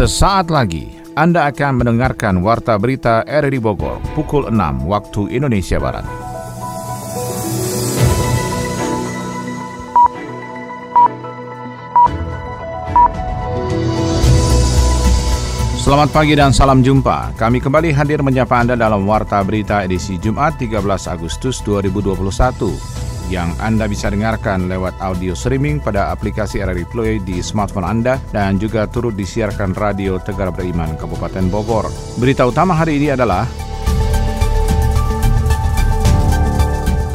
Sesaat lagi Anda akan mendengarkan Warta Berita RRI Bogor pukul 6 waktu Indonesia Barat. Selamat pagi dan salam jumpa. Kami kembali hadir menyapa Anda dalam Warta Berita edisi Jumat 13 Agustus 2021 yang Anda bisa dengarkan lewat audio streaming pada aplikasi RRI Play di smartphone Anda dan juga turut disiarkan Radio Tegar Beriman Kabupaten Bogor. Berita utama hari ini adalah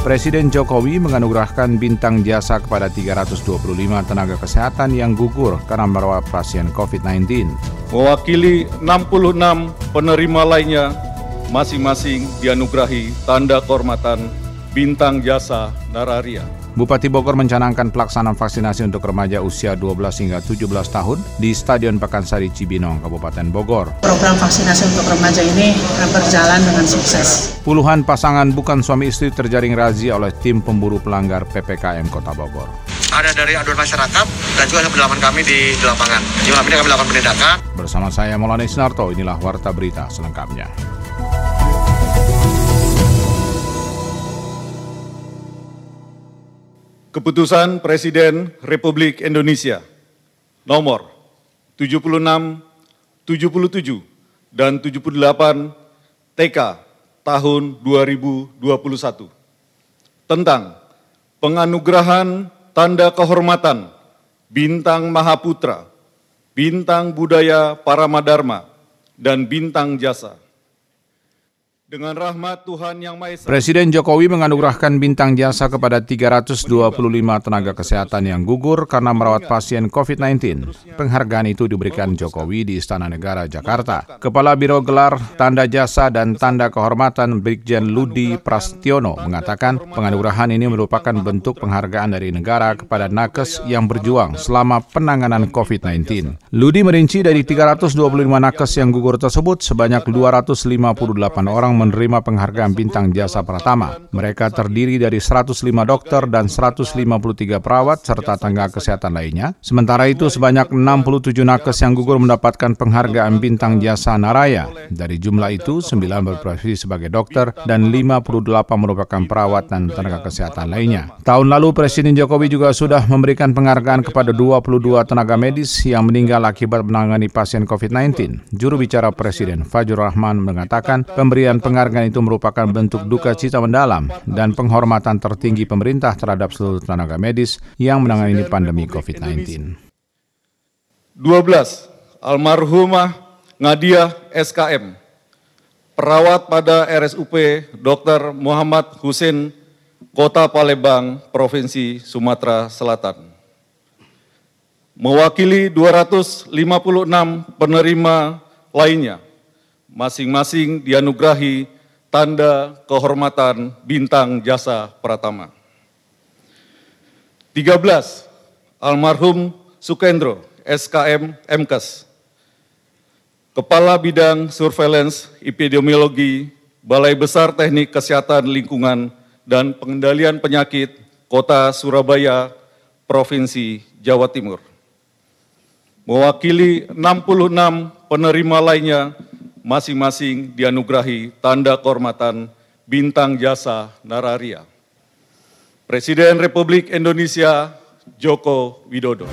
Presiden Jokowi menganugerahkan bintang jasa kepada 325 tenaga kesehatan yang gugur karena merawat pasien COVID-19. Mewakili 66 penerima lainnya, masing-masing dianugerahi tanda kehormatan Bintang Jasa Nararia. Bupati Bogor mencanangkan pelaksanaan vaksinasi untuk remaja usia 12 hingga 17 tahun di Stadion Pakansari Cibinong, Kabupaten Bogor. Program vaksinasi untuk remaja ini berjalan dengan sukses. Puluhan pasangan bukan suami istri terjaring razia oleh tim pemburu pelanggar PPKM Kota Bogor. Ada dari aduan masyarakat dan juga pendalaman kami di, di lapangan. Di malam ini kami lakukan penindakan. Bersama saya Maulana Isnarto, inilah Warta Berita selengkapnya. Keputusan Presiden Republik Indonesia nomor 76, 77, dan 78 TK tahun 2021 tentang penganugerahan tanda kehormatan Bintang Mahaputra, Bintang Budaya Paramadharma, dan Bintang Jasa dengan rahmat Tuhan Yang Maha Esa. Presiden Jokowi menganugerahkan bintang jasa kepada 325 tenaga kesehatan yang gugur karena merawat pasien COVID-19. Penghargaan itu diberikan Jokowi di Istana Negara, Jakarta. Kepala Biro Gelar Tanda Jasa dan Tanda Kehormatan Brigjen Ludi Prastiono mengatakan penganugerahan ini merupakan bentuk penghargaan dari negara kepada nakes yang berjuang selama penanganan COVID-19. Ludi merinci dari 325 nakes yang gugur tersebut, sebanyak 258 orang menerima penghargaan bintang jasa pertama. Mereka terdiri dari 105 dokter dan 153 perawat serta tenaga kesehatan lainnya. Sementara itu sebanyak 67 nakes yang gugur mendapatkan penghargaan bintang jasa Naraya. Dari jumlah itu, 9 berprofesi sebagai dokter dan 58 merupakan perawat dan tenaga kesehatan lainnya. Tahun lalu Presiden Jokowi juga sudah memberikan penghargaan kepada 22 tenaga medis yang meninggal akibat menangani pasien COVID-19. Juru bicara Presiden Fajrul Rahman mengatakan pemberian penghargaan itu merupakan bentuk duka cita mendalam dan penghormatan tertinggi pemerintah terhadap seluruh tenaga medis yang menangani pandemi COVID-19. 12. Almarhumah Nadia SKM, perawat pada RSUP Dr. Muhammad Husin, Kota Palembang, Provinsi Sumatera Selatan. Mewakili 256 penerima lainnya, masing-masing dianugerahi tanda kehormatan bintang jasa Pratama. 13. Almarhum Sukendro, SKM MKes, Kepala Bidang Surveillance Epidemiologi Balai Besar Teknik Kesehatan Lingkungan dan Pengendalian Penyakit Kota Surabaya, Provinsi Jawa Timur. Mewakili 66 penerima lainnya masing-masing dianugerahi tanda kehormatan Bintang Jasa Nararia. Presiden Republik Indonesia Joko Widodo.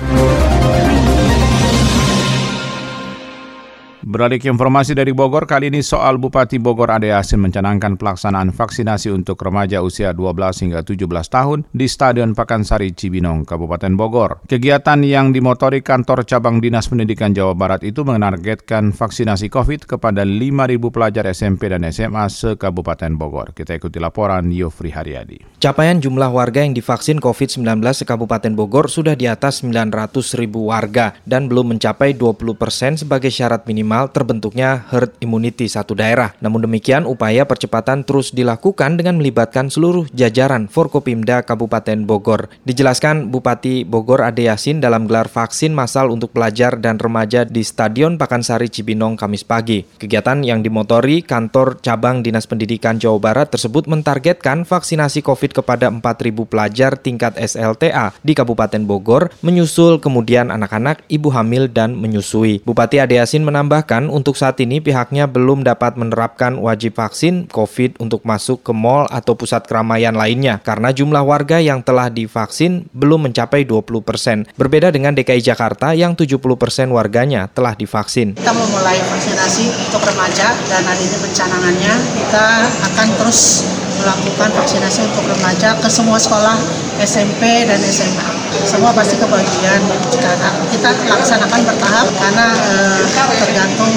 Beralih ke informasi dari Bogor, kali ini soal Bupati Bogor Ade Yasin mencanangkan pelaksanaan vaksinasi untuk remaja usia 12 hingga 17 tahun di Stadion Pakansari Cibinong, Kabupaten Bogor. Kegiatan yang dimotori kantor cabang Dinas Pendidikan Jawa Barat itu menargetkan vaksinasi COVID kepada 5.000 pelajar SMP dan SMA se-Kabupaten Bogor. Kita ikuti laporan Yofri Haryadi. Capaian jumlah warga yang divaksin COVID-19 se-Kabupaten Bogor sudah di atas 900 ribu warga dan belum mencapai 20 persen sebagai syarat minimal minimal terbentuknya herd immunity satu daerah. Namun demikian, upaya percepatan terus dilakukan dengan melibatkan seluruh jajaran Forkopimda Kabupaten Bogor. Dijelaskan Bupati Bogor Ade Yasin dalam gelar vaksin massal untuk pelajar dan remaja di Stadion Pakansari Cibinong Kamis pagi. Kegiatan yang dimotori kantor cabang Dinas Pendidikan Jawa Barat tersebut mentargetkan vaksinasi COVID kepada 4.000 pelajar tingkat SLTA di Kabupaten Bogor, menyusul kemudian anak-anak, ibu hamil, dan menyusui. Bupati Ade Yasin menambahkan untuk saat ini pihaknya belum dapat menerapkan wajib vaksin COVID untuk masuk ke mal atau pusat keramaian lainnya karena jumlah warga yang telah divaksin belum mencapai 20 persen. Berbeda dengan DKI Jakarta yang 70 persen warganya telah divaksin. Kita memulai vaksinasi untuk remaja dan hari ini pencanangannya kita akan terus melakukan vaksinasi untuk remaja ke semua sekolah SMP dan SMA. Semua pasti kebagian. Kita laksanakan bertahap karena eh, tergantung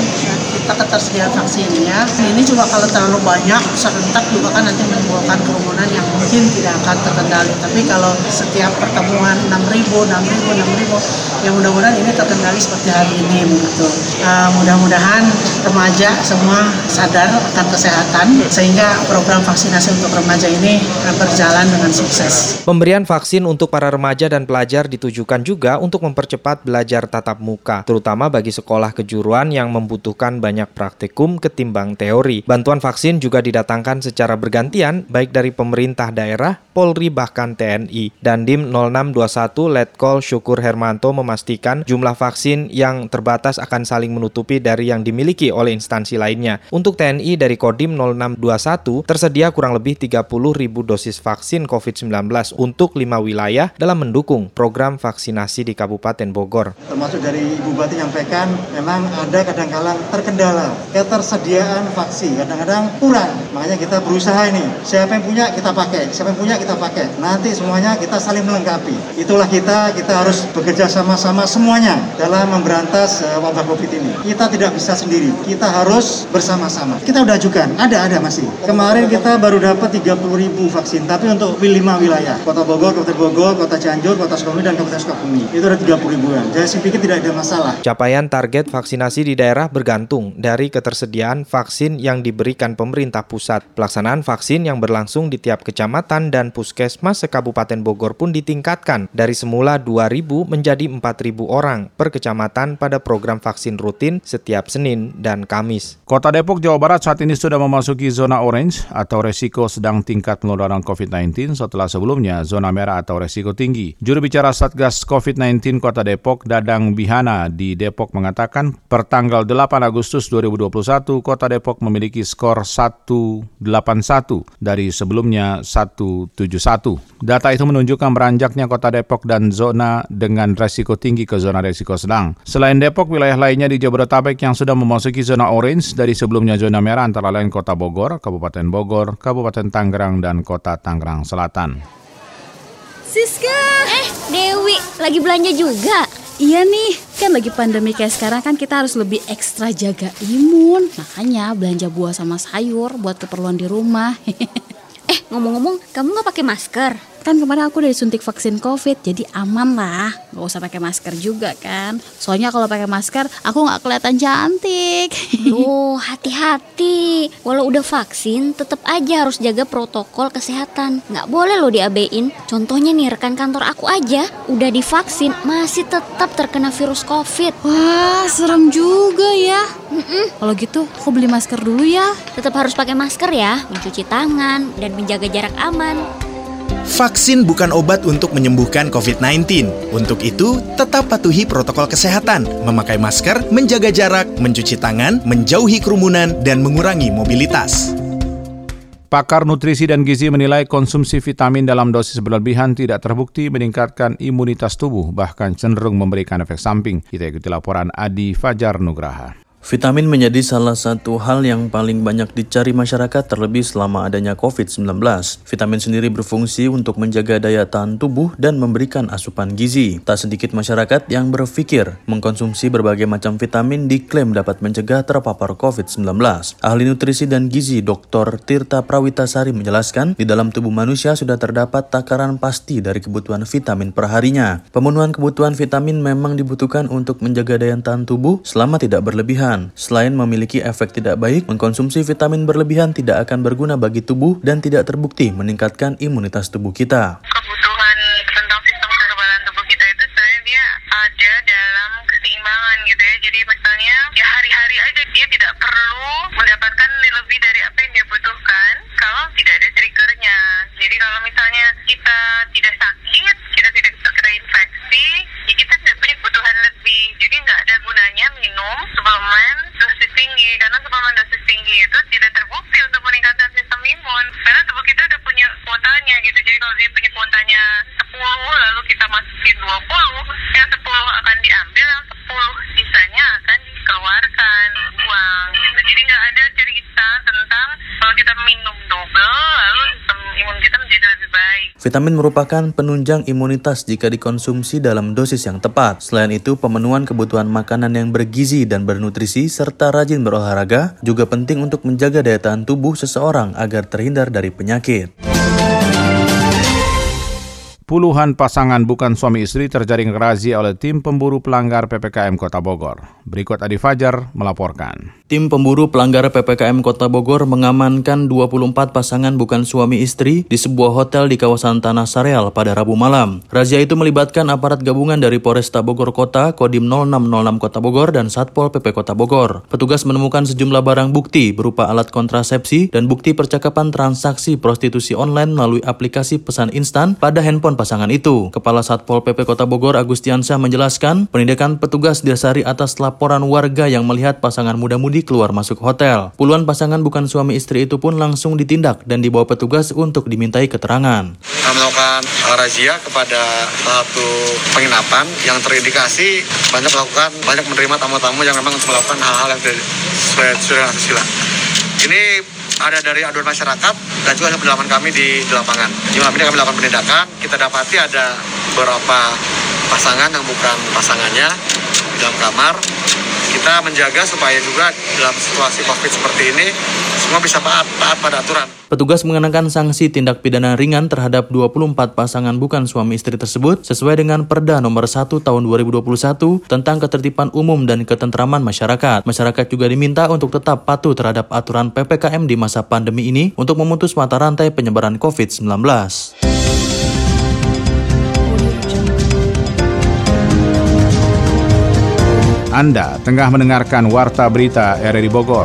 ketersediaan vaksinnya. Ini juga kalau terlalu banyak serentak juga kan nanti menimbulkan kerumunan yang mungkin tidak akan terkendali. Tapi kalau setiap pertemuan 6.000, 6.000, 6.000, ya mudah-mudahan ini terkendali seperti hari ini begitu. Uh, mudah-mudahan remaja semua sadar akan kesehatan sehingga program vaksinasi untuk remaja ini berjalan dengan sukses. Pemberian vaksin untuk para remaja dan pelajar ditujukan juga untuk mempercepat belajar tatap muka, terutama bagi sekolah kejuruan yang membutuhkan banyak praktikum ketimbang teori. Bantuan vaksin juga didatangkan secara bergantian baik dari pemerintah daerah, Polri bahkan TNI. Dan Dim 0621 Letkol Syukur Hermanto memastikan jumlah vaksin yang terbatas akan saling menutupi dari yang dimiliki oleh instansi lainnya. Untuk TNI dari Kodim 0621 tersedia kurang lebih 30 ribu dosis vaksin COVID-19 untuk lima wilayah dalam mendukung program vaksinasi di Kabupaten Bogor. Termasuk dari Ibu Bupati menyampaikan memang ada kadang-kadang terkendala ketersediaan vaksin kadang-kadang kurang. Makanya kita berusaha ini. Siapa yang punya kita pakai. Siapa yang punya kita pakai. Nanti semuanya kita saling melengkapi. Itulah kita kita harus bekerja sama-sama semuanya dalam memberantas uh, wabah covid ini. Kita tidak bisa sendiri. Kita harus bersama-sama. Kita udah ajukan. Ada ada masih. Kemarin kita baru dapat 30 ribu vaksin tapi untuk lima wilayah. Kota Bogor Kabupaten Bogor kota Cianjur kota Sukabumi dan Kabupaten Sukabumi. Itu ada 30 ribuan. Jadi saya pikir tidak ada masalah. Capaian target vaksinasi di daerah bergantung dari ketersediaan vaksin yang diberikan pemerintah pusat. Pelaksanaan vaksin yang berlangsung di tiap kecamatan dan puskesmas sekabupaten Bogor pun ditingkatkan dari semula 2.000 menjadi 4.000 orang per kecamatan pada program vaksin rutin setiap Senin dan Kamis. Kota Depok, Jawa Barat saat ini sudah memasuki zona orange atau resiko sedang tingkat penularan COVID-19 setelah sebelumnya zona merah atau resiko tinggi. Juru bicara Satgas COVID-19 Kota Depok, Dadang Bihana di Depok mengatakan per tanggal 8 Agustus 2021, Kota Depok memiliki skor 181 dari sebelumnya 171. Data itu menunjukkan beranjaknya Kota Depok dan zona dengan resiko tinggi ke zona resiko sedang. Selain Depok, wilayah lainnya di Jabodetabek yang sudah memasuki zona orange dari sebelumnya zona merah antara lain Kota Bogor, Kabupaten Bogor, Kabupaten Tangerang, dan Kota Tangerang Selatan. Siska! Eh, Dewi, lagi belanja juga? Iya nih, kan lagi pandemi kayak sekarang kan kita harus lebih ekstra jaga imun. Makanya belanja buah sama sayur buat keperluan di rumah. eh, ngomong-ngomong, kamu nggak pakai masker? Kan kemarin aku udah disuntik vaksin covid, jadi aman lah. Gak usah pakai masker juga kan. Soalnya kalau pakai masker, aku nggak kelihatan cantik. Oh, hati-hati. Walau udah vaksin, tetap aja harus jaga protokol kesehatan. Nggak boleh loh diabein. Contohnya nih, rekan kantor aku aja udah divaksin, masih tetap terkena virus covid. Wah, serem juga ya. Kalau gitu, aku beli masker dulu ya. Tetap harus pakai masker ya, mencuci tangan, dan menjaga jarak aman. Vaksin bukan obat untuk menyembuhkan COVID-19. Untuk itu, tetap patuhi protokol kesehatan, memakai masker, menjaga jarak, mencuci tangan, menjauhi kerumunan, dan mengurangi mobilitas. Pakar nutrisi dan gizi menilai konsumsi vitamin dalam dosis berlebihan tidak terbukti meningkatkan imunitas tubuh, bahkan cenderung memberikan efek samping. Kita ikuti laporan Adi Fajar Nugraha. Vitamin menjadi salah satu hal yang paling banyak dicari masyarakat terlebih selama adanya COVID-19. Vitamin sendiri berfungsi untuk menjaga daya tahan tubuh dan memberikan asupan gizi. Tak sedikit masyarakat yang berpikir mengkonsumsi berbagai macam vitamin diklaim dapat mencegah terpapar COVID-19. Ahli nutrisi dan gizi Dr. Tirta Prawitasari menjelaskan, di dalam tubuh manusia sudah terdapat takaran pasti dari kebutuhan vitamin perharinya. Pemenuhan kebutuhan vitamin memang dibutuhkan untuk menjaga daya tahan tubuh selama tidak berlebihan kesehatan. Selain memiliki efek tidak baik, mengkonsumsi vitamin berlebihan tidak akan berguna bagi tubuh dan tidak terbukti meningkatkan imunitas tubuh kita. Kebutuhan tentang sistem kekebalan tubuh kita itu sebenarnya dia ada dalam keseimbangan gitu ya. Jadi misalnya ya hari-hari aja dia tidak perlu mendapatkan lebih dari apa yang dia butuhkan kalau tidak ada triggernya. Vitamin merupakan penunjang imunitas jika dikonsumsi dalam dosis yang tepat. Selain itu, pemenuhan kebutuhan makanan yang bergizi dan bernutrisi serta rajin berolahraga juga penting untuk menjaga daya tahan tubuh seseorang agar terhindar dari penyakit. Puluhan pasangan bukan suami istri terjaring razia oleh tim pemburu pelanggar PPKM Kota Bogor. Berikut Adi Fajar melaporkan. Tim pemburu pelanggar PPKM Kota Bogor mengamankan 24 pasangan bukan suami istri di sebuah hotel di kawasan Tanah Sareal pada Rabu malam. Razia itu melibatkan aparat gabungan dari Polresta Bogor Kota, Kodim 0606 Kota Bogor, dan Satpol PP Kota Bogor. Petugas menemukan sejumlah barang bukti berupa alat kontrasepsi dan bukti percakapan transaksi prostitusi online melalui aplikasi pesan instan pada handphone pasangan itu. Kepala Satpol PP Kota Bogor Agustiansyah menjelaskan, penindakan petugas didasari atas laporan warga yang melihat pasangan muda-mudi keluar masuk hotel. Puluhan pasangan bukan suami istri itu pun langsung ditindak dan dibawa petugas untuk dimintai keterangan. Kita melakukan razia kepada satu penginapan yang terindikasi banyak melakukan banyak menerima tamu-tamu yang memang untuk melakukan hal-hal yang tidak sesuai dengan. Ini ada dari aduan masyarakat dan juga ada pendalaman kami di, di lapangan. Di malam ini kami lakukan penindakan, kita dapati ada beberapa pasangan yang bukan pasangannya di dalam kamar. Kita menjaga supaya juga dalam situasi COVID seperti ini semua bisa taat, taat pada aturan. Petugas mengenakan sanksi tindak pidana ringan terhadap 24 pasangan bukan suami istri tersebut sesuai dengan Perda nomor 1 tahun 2021 tentang ketertiban umum dan ketentraman masyarakat. Masyarakat juga diminta untuk tetap patuh terhadap aturan PPKM di masa pandemi ini untuk memutus mata rantai penyebaran COVID-19. Anda tengah mendengarkan Warta Berita RRI Bogor.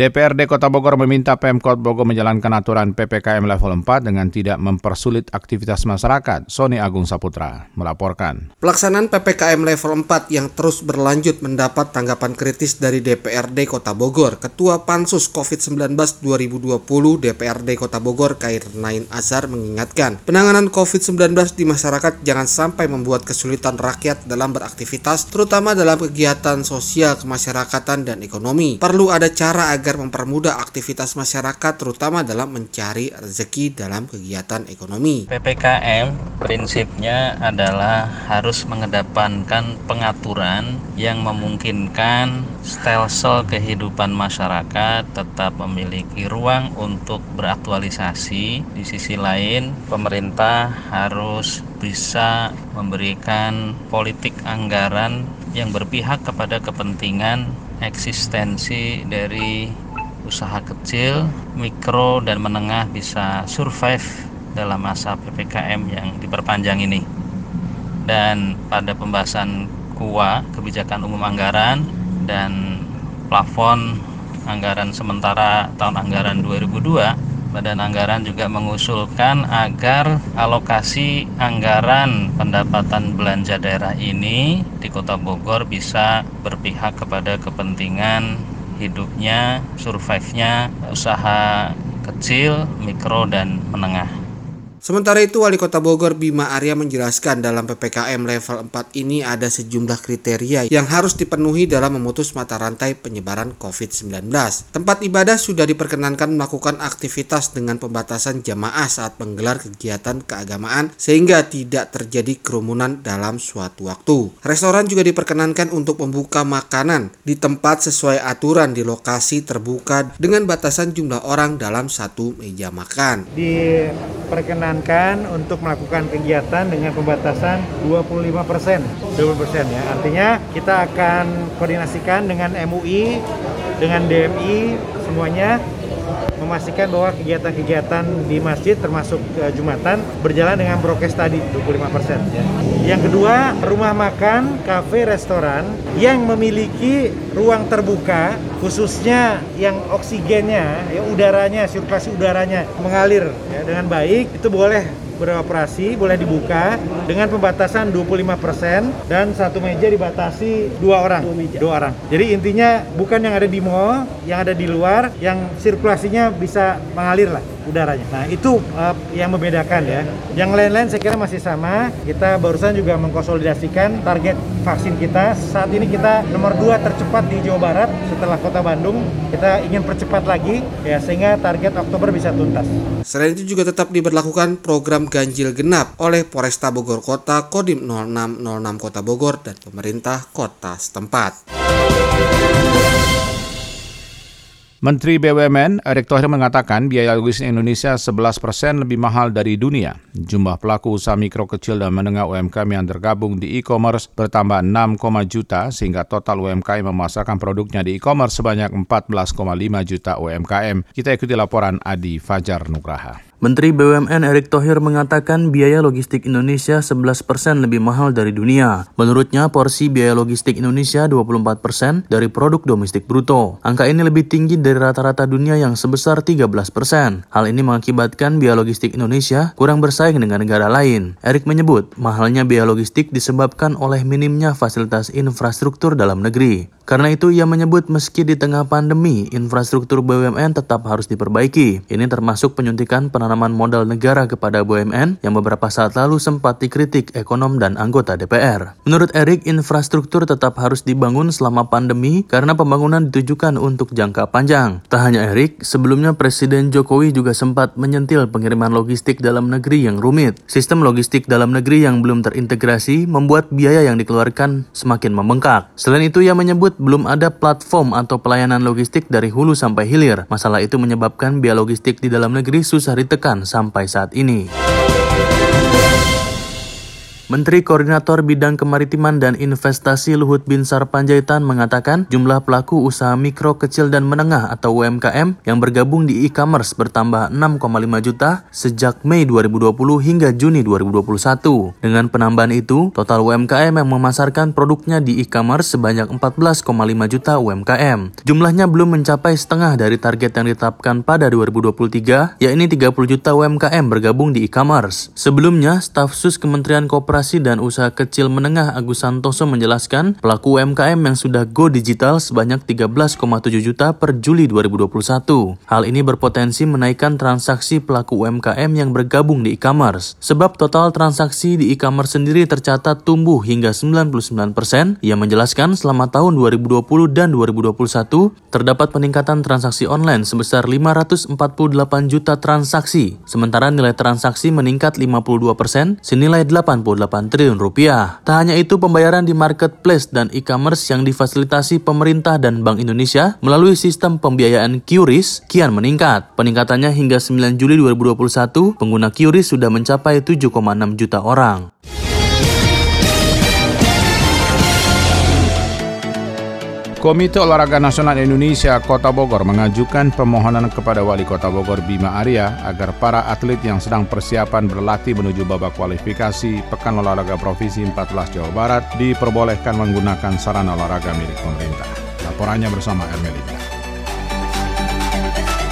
DPRD Kota Bogor meminta Pemkot Bogor menjalankan aturan PPKM level 4 dengan tidak mempersulit aktivitas masyarakat. Sony Agung Saputra melaporkan. Pelaksanaan PPKM level 4 yang terus berlanjut mendapat tanggapan kritis dari DPRD Kota Bogor. Ketua Pansus COVID-19 2020 DPRD Kota Bogor Kair Nain Azhar mengingatkan, penanganan COVID-19 di masyarakat jangan sampai membuat kesulitan rakyat dalam beraktivitas, terutama dalam kegiatan sosial kemasyarakatan dan ekonomi. Perlu ada cara agar agar mempermudah aktivitas masyarakat terutama dalam mencari rezeki dalam kegiatan ekonomi. PPKM prinsipnya adalah harus mengedepankan pengaturan yang memungkinkan stelsel kehidupan masyarakat tetap memiliki ruang untuk beraktualisasi. Di sisi lain, pemerintah harus bisa memberikan politik anggaran yang berpihak kepada kepentingan eksistensi dari usaha kecil, mikro, dan menengah bisa survive dalam masa PPKM yang diperpanjang ini. Dan pada pembahasan KUA, kebijakan umum anggaran, dan plafon anggaran sementara tahun anggaran 2002, Badan Anggaran juga mengusulkan agar alokasi anggaran pendapatan belanja daerah ini di Kota Bogor bisa berpihak kepada kepentingan hidupnya, survive-nya usaha kecil, mikro, dan menengah. Sementara itu, Wali Kota Bogor Bima Arya menjelaskan dalam PPKM level 4 ini ada sejumlah kriteria yang harus dipenuhi dalam memutus mata rantai penyebaran COVID-19. Tempat ibadah sudah diperkenankan melakukan aktivitas dengan pembatasan jamaah saat menggelar kegiatan keagamaan sehingga tidak terjadi kerumunan dalam suatu waktu. Restoran juga diperkenankan untuk membuka makanan di tempat sesuai aturan di lokasi terbuka dengan batasan jumlah orang dalam satu meja makan. Diperkenankan diperkenankan untuk melakukan kegiatan dengan pembatasan 25 persen, 20 persen ya. Artinya kita akan koordinasikan dengan MUI, dengan DMI semuanya memastikan bahwa kegiatan-kegiatan di masjid termasuk uh, Jumatan berjalan dengan prokes tadi 25%. Ya. Yang kedua, rumah makan, kafe, restoran yang memiliki ruang terbuka khususnya yang oksigennya, ya udaranya, sirkulasi udaranya mengalir ya, dengan baik itu boleh beroperasi boleh dibuka dengan pembatasan 25% dan satu meja dibatasi dua orang. Dua, meja. dua orang. Jadi intinya bukan yang ada di mall yang ada di luar yang sirkulasinya bisa mengalir lah udaranya. Nah itu uh, yang membedakan ya. Yang lain-lain saya kira masih sama. Kita barusan juga mengkonsolidasikan target vaksin kita. Saat ini kita nomor dua tercepat di Jawa Barat setelah Kota Bandung. Kita ingin percepat lagi ya sehingga target Oktober bisa tuntas. Selain itu juga tetap diberlakukan program ganjil genap oleh Polresta Bogor Kota, Kodim 0606 Kota Bogor dan pemerintah kota setempat. Menteri BUMN Erick Thohir mengatakan biaya logistik Indonesia 11 persen lebih mahal dari dunia. Jumlah pelaku usaha mikro kecil dan menengah UMKM yang tergabung di e-commerce bertambah 6, juta sehingga total UMKM memasarkan produknya di e-commerce sebanyak 14,5 juta UMKM. Kita ikuti laporan Adi Fajar Nugraha. Menteri BUMN Erick Thohir mengatakan biaya logistik Indonesia 11% lebih mahal dari dunia. Menurutnya, porsi biaya logistik Indonesia 24% dari produk domestik bruto. Angka ini lebih tinggi dari rata-rata dunia yang sebesar 13%. Hal ini mengakibatkan biaya logistik Indonesia kurang bersaing dengan negara lain. Erick menyebut, mahalnya biaya logistik disebabkan oleh minimnya fasilitas infrastruktur dalam negeri. Karena itu ia menyebut meski di tengah pandemi, infrastruktur BUMN tetap harus diperbaiki. Ini termasuk penyuntikan penanaman modal negara kepada BUMN yang beberapa saat lalu sempat dikritik ekonom dan anggota DPR. Menurut Erik, infrastruktur tetap harus dibangun selama pandemi karena pembangunan ditujukan untuk jangka panjang. Tak hanya Erik, sebelumnya Presiden Jokowi juga sempat menyentil pengiriman logistik dalam negeri yang rumit. Sistem logistik dalam negeri yang belum terintegrasi membuat biaya yang dikeluarkan semakin membengkak. Selain itu, ia menyebut belum ada platform atau pelayanan logistik dari hulu sampai hilir. Masalah itu menyebabkan biaya logistik di dalam negeri susah ditekan sampai saat ini. Menteri Koordinator Bidang Kemaritiman dan Investasi Luhut Binsar Panjaitan mengatakan jumlah pelaku usaha mikro, kecil, dan menengah atau UMKM yang bergabung di e-commerce bertambah 6,5 juta sejak Mei 2020 hingga Juni 2021. Dengan penambahan itu, total UMKM yang memasarkan produknya di e-commerce sebanyak 14,5 juta UMKM. Jumlahnya belum mencapai setengah dari target yang ditetapkan pada 2023, yakni 30 juta UMKM bergabung di e-commerce. Sebelumnya, staf sus Kementerian Koperasi Koperasi dan Usaha Kecil Menengah Agus Santoso menjelaskan pelaku UMKM yang sudah go digital sebanyak 13,7 juta per Juli 2021. Hal ini berpotensi menaikkan transaksi pelaku UMKM yang bergabung di e-commerce. Sebab total transaksi di e-commerce sendiri tercatat tumbuh hingga 99%. Ia menjelaskan selama tahun 2020 dan 2021 terdapat peningkatan transaksi online sebesar 548 juta transaksi. Sementara nilai transaksi meningkat 52% senilai 88 triliun rupiah. Tak hanya itu, pembayaran di marketplace dan e-commerce yang difasilitasi pemerintah dan Bank Indonesia melalui sistem pembiayaan QRIS kian meningkat. Peningkatannya hingga 9 Juli 2021, pengguna QRIS sudah mencapai 7,6 juta orang. Komite Olahraga Nasional Indonesia Kota Bogor mengajukan permohonan kepada Wali Kota Bogor Bima Arya agar para atlet yang sedang persiapan berlatih menuju babak kualifikasi Pekan Olahraga Provinsi 14 Jawa Barat diperbolehkan menggunakan sarana olahraga milik pemerintah. Laporannya bersama Ermelinda.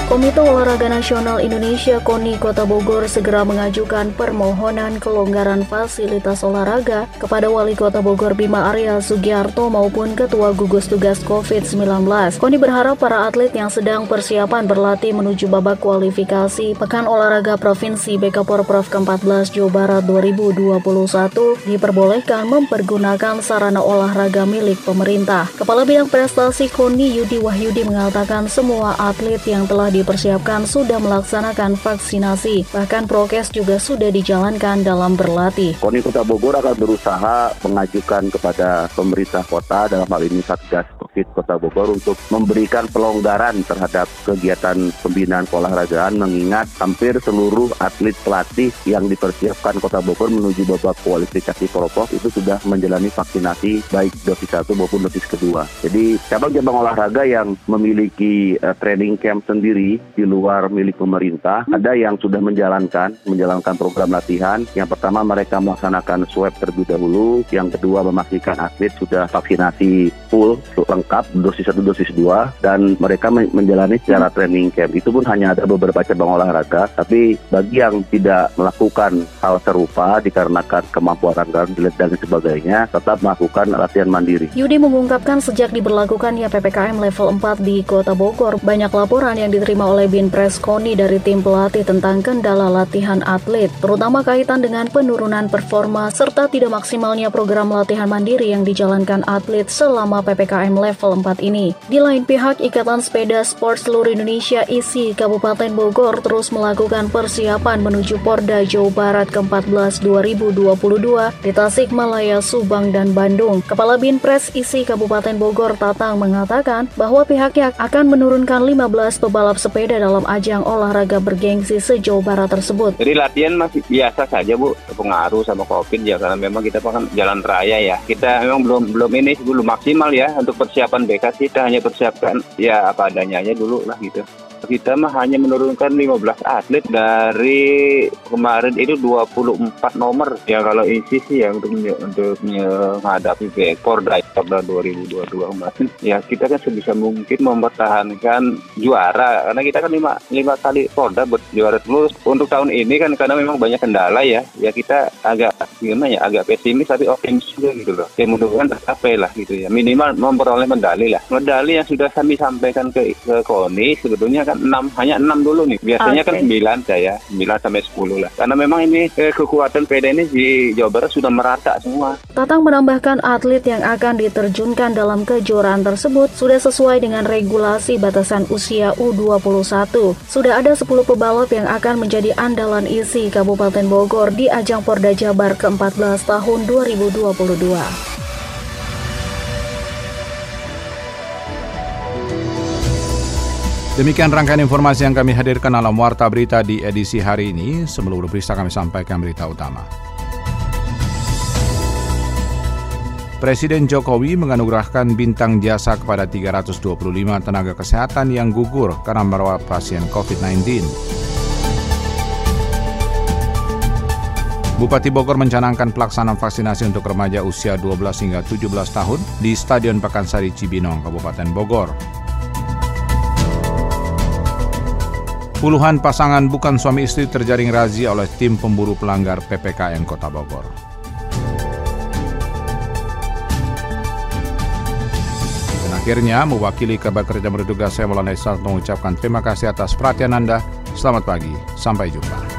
Komite Olahraga Nasional Indonesia KONI Kota Bogor segera mengajukan permohonan kelonggaran fasilitas olahraga kepada Wali Kota Bogor Bima Arya Sugiarto maupun Ketua Gugus Tugas COVID-19. KONI berharap para atlet yang sedang persiapan berlatih menuju babak kualifikasi Pekan Olahraga Provinsi BK Porprov ke-14 Jawa Barat 2021 diperbolehkan mempergunakan sarana olahraga milik pemerintah. Kepala Bidang Prestasi KONI Yudi Wahyudi mengatakan semua atlet yang telah dipersiapkan sudah melaksanakan vaksinasi. Bahkan prokes juga sudah dijalankan dalam berlatih. KONI Kota Bogor akan berusaha mengajukan kepada pemerintah kota dalam hal ini Satgas Kota Bogor untuk memberikan pelonggaran terhadap kegiatan pembinaan olahragaan mengingat hampir seluruh atlet pelatih yang dipersiapkan Kota Bogor menuju babak kualifikasi Propos itu sudah menjalani vaksinasi baik dosis satu maupun dosis kedua. Jadi cabang-cabang olahraga yang memiliki uh, training camp sendiri di luar milik pemerintah ada yang sudah menjalankan menjalankan program latihan. Yang pertama mereka melaksanakan swab terlebih dahulu, yang kedua memastikan atlet sudah vaksinasi full lengkap dosis satu dosis dua dan mereka menjalani secara training camp itu pun hanya ada beberapa cabang olahraga tapi bagi yang tidak melakukan hal serupa dikarenakan kemampuan anggaran dan sebagainya tetap melakukan latihan mandiri. Yudi mengungkapkan sejak diberlakukannya PPKM level 4 di Kota Bogor banyak laporan yang diterima oleh Binpres Koni dari tim pelatih tentang kendala latihan atlet terutama kaitan dengan penurunan performa serta tidak maksimalnya program latihan mandiri yang dijalankan atlet selama PPKM level 4 ini. Di lain pihak, Ikatan Sepeda Sport Seluruh Indonesia ISI Kabupaten Bogor terus melakukan persiapan menuju Porda Jawa Barat ke-14 2022 di Tasikmalaya, Subang, dan Bandung. Kepala Binpres ISI Kabupaten Bogor Tatang mengatakan bahwa pihaknya akan menurunkan 15 pebalap sepeda dalam ajang olahraga bergengsi sejauh barat tersebut. Jadi latihan masih biasa saja Bu, pengaruh sama COVID ya karena memang kita kan jalan raya ya. Kita memang belum belum ini belum maksimal ya untuk persiapan BK kita hanya persiapkan ya apa adanya aja dulu lah gitu kita mah hanya menurunkan 15 atlet dari kemarin itu 24 nomor. Ya kalau isi sih ya untuk untuk menghadapi Porda Porda 2022 kemarin. Ya kita kan sebisa mungkin mempertahankan juara. Karena kita kan lima, lima kali Porda juara. Terus untuk tahun ini kan karena memang banyak kendala ya. Ya kita agak gimana ya agak pesimis tapi optimis juga gitu loh. Ya mudah-mudahan tercapai lah gitu ya. Minimal memperoleh medali lah. Medali yang sudah kami sampaikan ke, ke KONI sebetulnya kan 6 hanya 6 dulu nih. Biasanya okay. kan 9 saya, 9 sampai 10 lah. Karena memang ini eh, kekuatan PD ini di Jawa Barat sudah merata semua. Tatang menambahkan atlet yang akan diterjunkan dalam kejuaraan tersebut sudah sesuai dengan regulasi batasan usia U21. Sudah ada 10 pebalap yang akan menjadi andalan isi Kabupaten Bogor di ajang Porda Jabar ke-14 tahun 2022. Demikian rangkaian informasi yang kami hadirkan dalam Warta Berita di edisi hari ini. Sebelum berita kami sampaikan berita utama. Presiden Jokowi menganugerahkan bintang jasa kepada 325 tenaga kesehatan yang gugur karena merawat pasien COVID-19. Bupati Bogor mencanangkan pelaksanaan vaksinasi untuk remaja usia 12 hingga 17 tahun di Stadion Pakansari Cibinong, Kabupaten Bogor. Puluhan pasangan bukan suami istri terjaring razia oleh tim pemburu pelanggar PPKM Kota Bogor. Dan akhirnya, mewakili kabar kerja bertugas saya Maulana Isat mengucapkan terima kasih atas perhatian Anda. Selamat pagi, sampai jumpa.